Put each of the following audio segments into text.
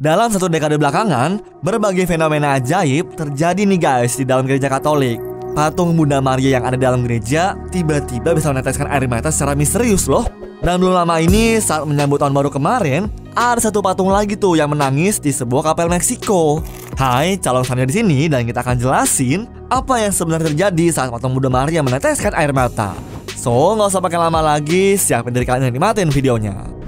Dalam satu dekade belakangan, berbagai fenomena ajaib terjadi nih guys di dalam gereja Katolik. Patung Bunda Maria yang ada dalam gereja tiba-tiba bisa meneteskan air mata secara misterius loh. Dan belum lama ini saat menyambut tahun baru kemarin, ada satu patung lagi tuh yang menangis di sebuah kapel Meksiko. Hai, calon Sania di sini dan kita akan jelasin apa yang sebenarnya terjadi saat patung Bunda Maria meneteskan air mata. So, nggak usah pakai lama lagi, siapin diri kalian nikmatin videonya.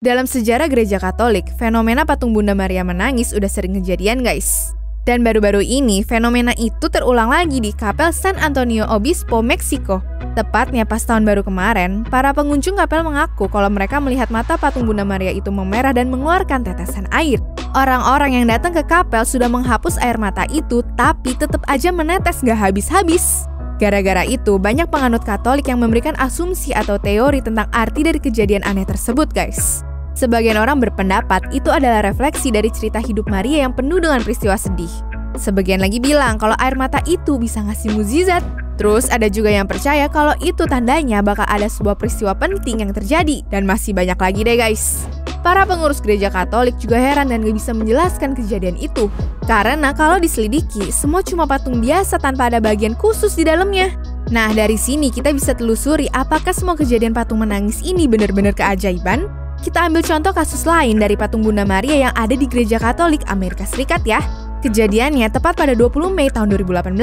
Dalam sejarah gereja Katolik, fenomena patung Bunda Maria menangis udah sering kejadian guys. Dan baru-baru ini, fenomena itu terulang lagi di Kapel San Antonio Obispo, Meksiko. Tepatnya pas tahun baru kemarin, para pengunjung kapel mengaku kalau mereka melihat mata patung Bunda Maria itu memerah dan mengeluarkan tetesan air. Orang-orang yang datang ke kapel sudah menghapus air mata itu, tapi tetap aja menetes gak habis-habis. Gara-gara itu, banyak penganut Katolik yang memberikan asumsi atau teori tentang arti dari kejadian aneh tersebut, guys. Sebagian orang berpendapat itu adalah refleksi dari cerita hidup Maria yang penuh dengan peristiwa sedih. Sebagian lagi bilang kalau air mata itu bisa ngasih mukjizat. Terus ada juga yang percaya kalau itu tandanya bakal ada sebuah peristiwa penting yang terjadi dan masih banyak lagi deh guys. Para pengurus gereja Katolik juga heran dan gak bisa menjelaskan kejadian itu. Karena kalau diselidiki, semua cuma patung biasa tanpa ada bagian khusus di dalamnya. Nah, dari sini kita bisa telusuri apakah semua kejadian patung menangis ini benar-benar keajaiban kita ambil contoh kasus lain dari patung Bunda Maria yang ada di Gereja Katolik Amerika Serikat ya. Kejadiannya tepat pada 20 Mei tahun 2018.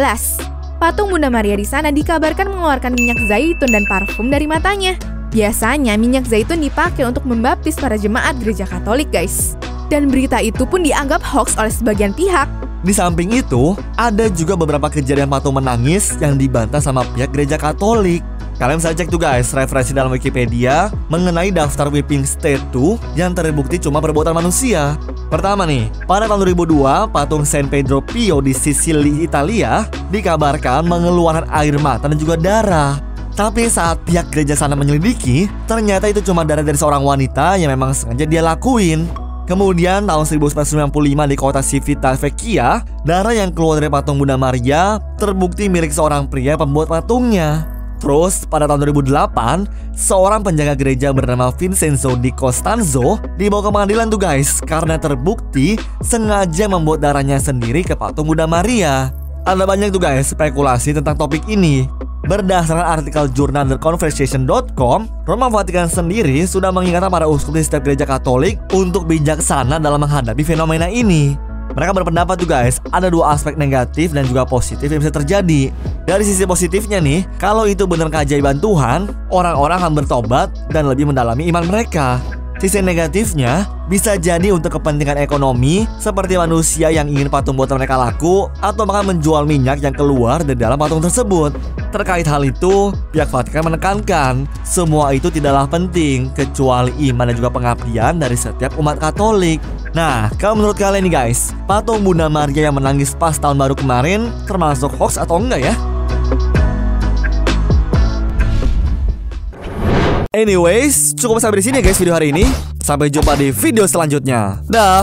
Patung Bunda Maria di sana dikabarkan mengeluarkan minyak zaitun dan parfum dari matanya. Biasanya minyak zaitun dipakai untuk membaptis para jemaat gereja Katolik, guys. Dan berita itu pun dianggap hoax oleh sebagian pihak. Di samping itu, ada juga beberapa kejadian patung menangis yang dibantah sama pihak gereja Katolik. Kalian bisa cek tuh guys referensi dalam Wikipedia mengenai daftar whipping statue yang terbukti cuma perbuatan manusia. Pertama nih, pada tahun 2002, patung San Pedro Pio di Sicily, Italia dikabarkan mengeluarkan air mata dan juga darah. Tapi saat pihak gereja sana menyelidiki, ternyata itu cuma darah dari seorang wanita yang memang sengaja dia lakuin. Kemudian tahun 1995 di kota Civita Vecchia, darah yang keluar dari patung Bunda Maria terbukti milik seorang pria pembuat patungnya. Terus pada tahun 2008, seorang penjaga gereja bernama Vincenzo Di Costanzo dibawa ke pengadilan tuh guys karena terbukti sengaja membuat darahnya sendiri ke patung Bunda Maria. Ada banyak tuh guys spekulasi tentang topik ini. Berdasarkan artikel jurnal TheConversation.com, Roma Vatikan sendiri sudah mengingatkan para uskup di setiap gereja Katolik untuk bijaksana dalam menghadapi fenomena ini. Mereka berpendapat tuh guys, ada dua aspek negatif dan juga positif yang bisa terjadi. Dari sisi positifnya nih, kalau itu benar keajaiban Tuhan, orang-orang akan bertobat dan lebih mendalami iman mereka. Sisi negatifnya bisa jadi untuk kepentingan ekonomi seperti manusia yang ingin patung buatan mereka laku atau bahkan menjual minyak yang keluar dari dalam patung tersebut. Terkait hal itu, pihak Vatikan menekankan semua itu tidaklah penting kecuali iman dan juga pengabdian dari setiap umat Katolik. Nah, kalau menurut kalian nih guys, patung Bunda Maria yang menangis pas tahun baru kemarin termasuk hoax atau enggak ya? Anyways, cukup sampai di sini guys video hari ini. Sampai jumpa di video selanjutnya. Dah.